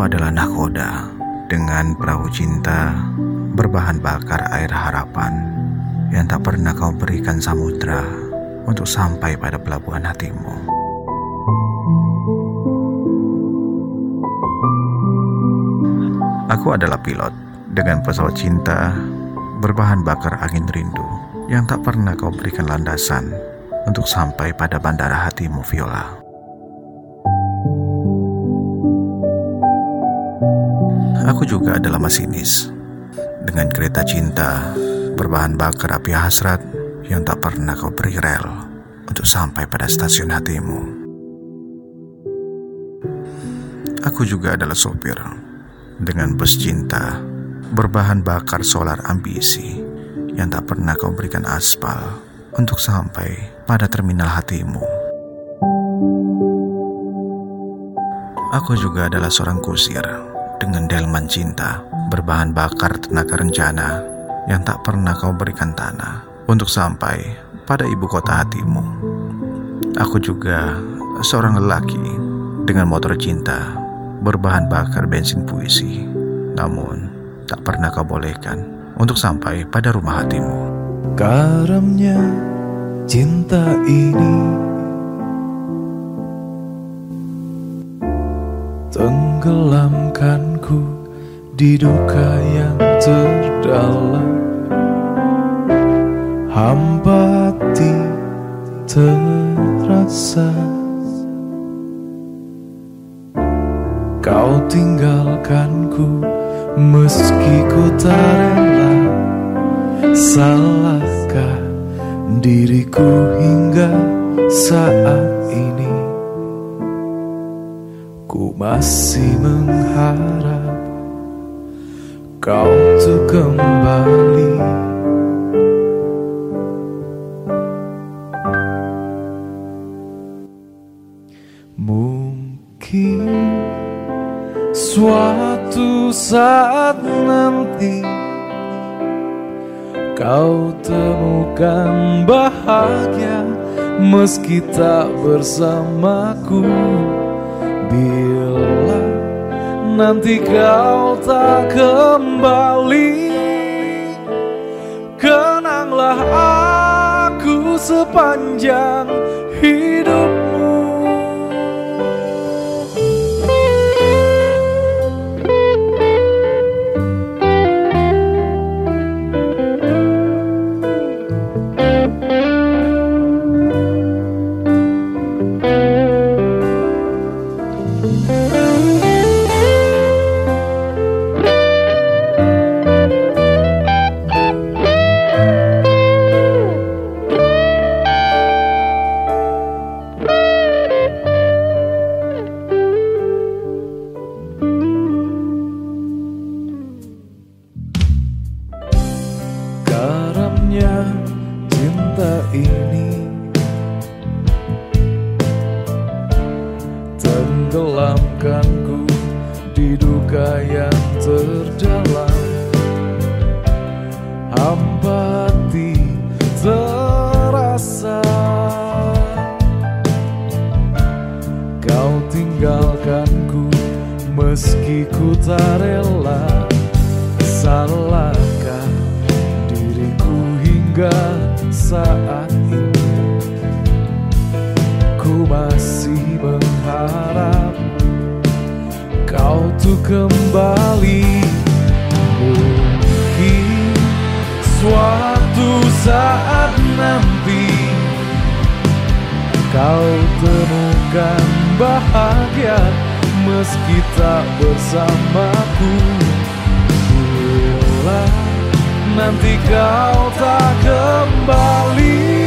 Adalah nakoda dengan perahu cinta berbahan bakar air harapan yang tak pernah kau berikan samudra untuk sampai pada pelabuhan hatimu. Aku adalah pilot dengan pesawat cinta berbahan bakar angin rindu yang tak pernah kau berikan landasan untuk sampai pada bandara hatimu Viola. Aku juga adalah masinis dengan kereta cinta berbahan bakar api hasrat yang tak pernah kau beri rel untuk sampai pada stasiun hatimu. Aku juga adalah sopir dengan bus cinta berbahan bakar solar ambisi yang tak pernah kau berikan aspal untuk sampai pada terminal hatimu. Aku juga adalah seorang kusir dengan delman cinta berbahan bakar tenaga rencana yang tak pernah kau berikan tanah untuk sampai pada ibu kota hatimu. Aku juga seorang lelaki dengan motor cinta berbahan bakar bensin puisi. Namun, tak pernah kau bolehkan untuk sampai pada rumah hatimu. Karamnya cinta ini Tenggelamkanku di duka yang terdalam. Hampa terasa Kau tinggalkanku meski ku tak rela. Salahkah diriku hingga saat Ku masih mengharap kau tuh kembali. Mungkin Suatu saat nanti Kau temukan bahagia Meski tak bersamaku Bila nanti kau tak kembali Kenanglah aku sepanjang ini. Tenggelamkanku di duka yang terdalam. Hambati terasa. Kau tinggalkanku meski ku tak rela. Salahkah diriku hingga saat ini Ku masih mengharap kau tuh kembali. Mungkin suatu saat nanti Kau temukan bahagia meski tak bersamaku. Bila nanti kau tak kembali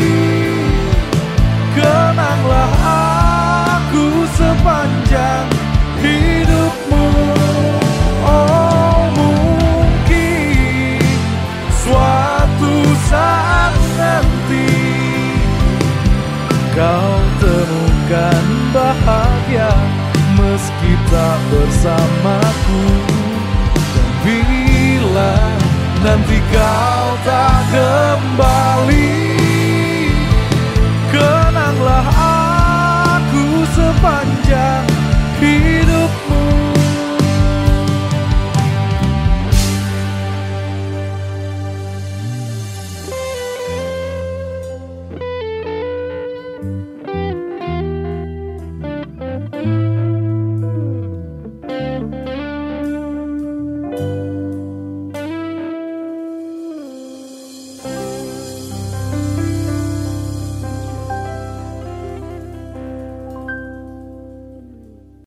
kau tak kembali. Kenanglah aku sepanjang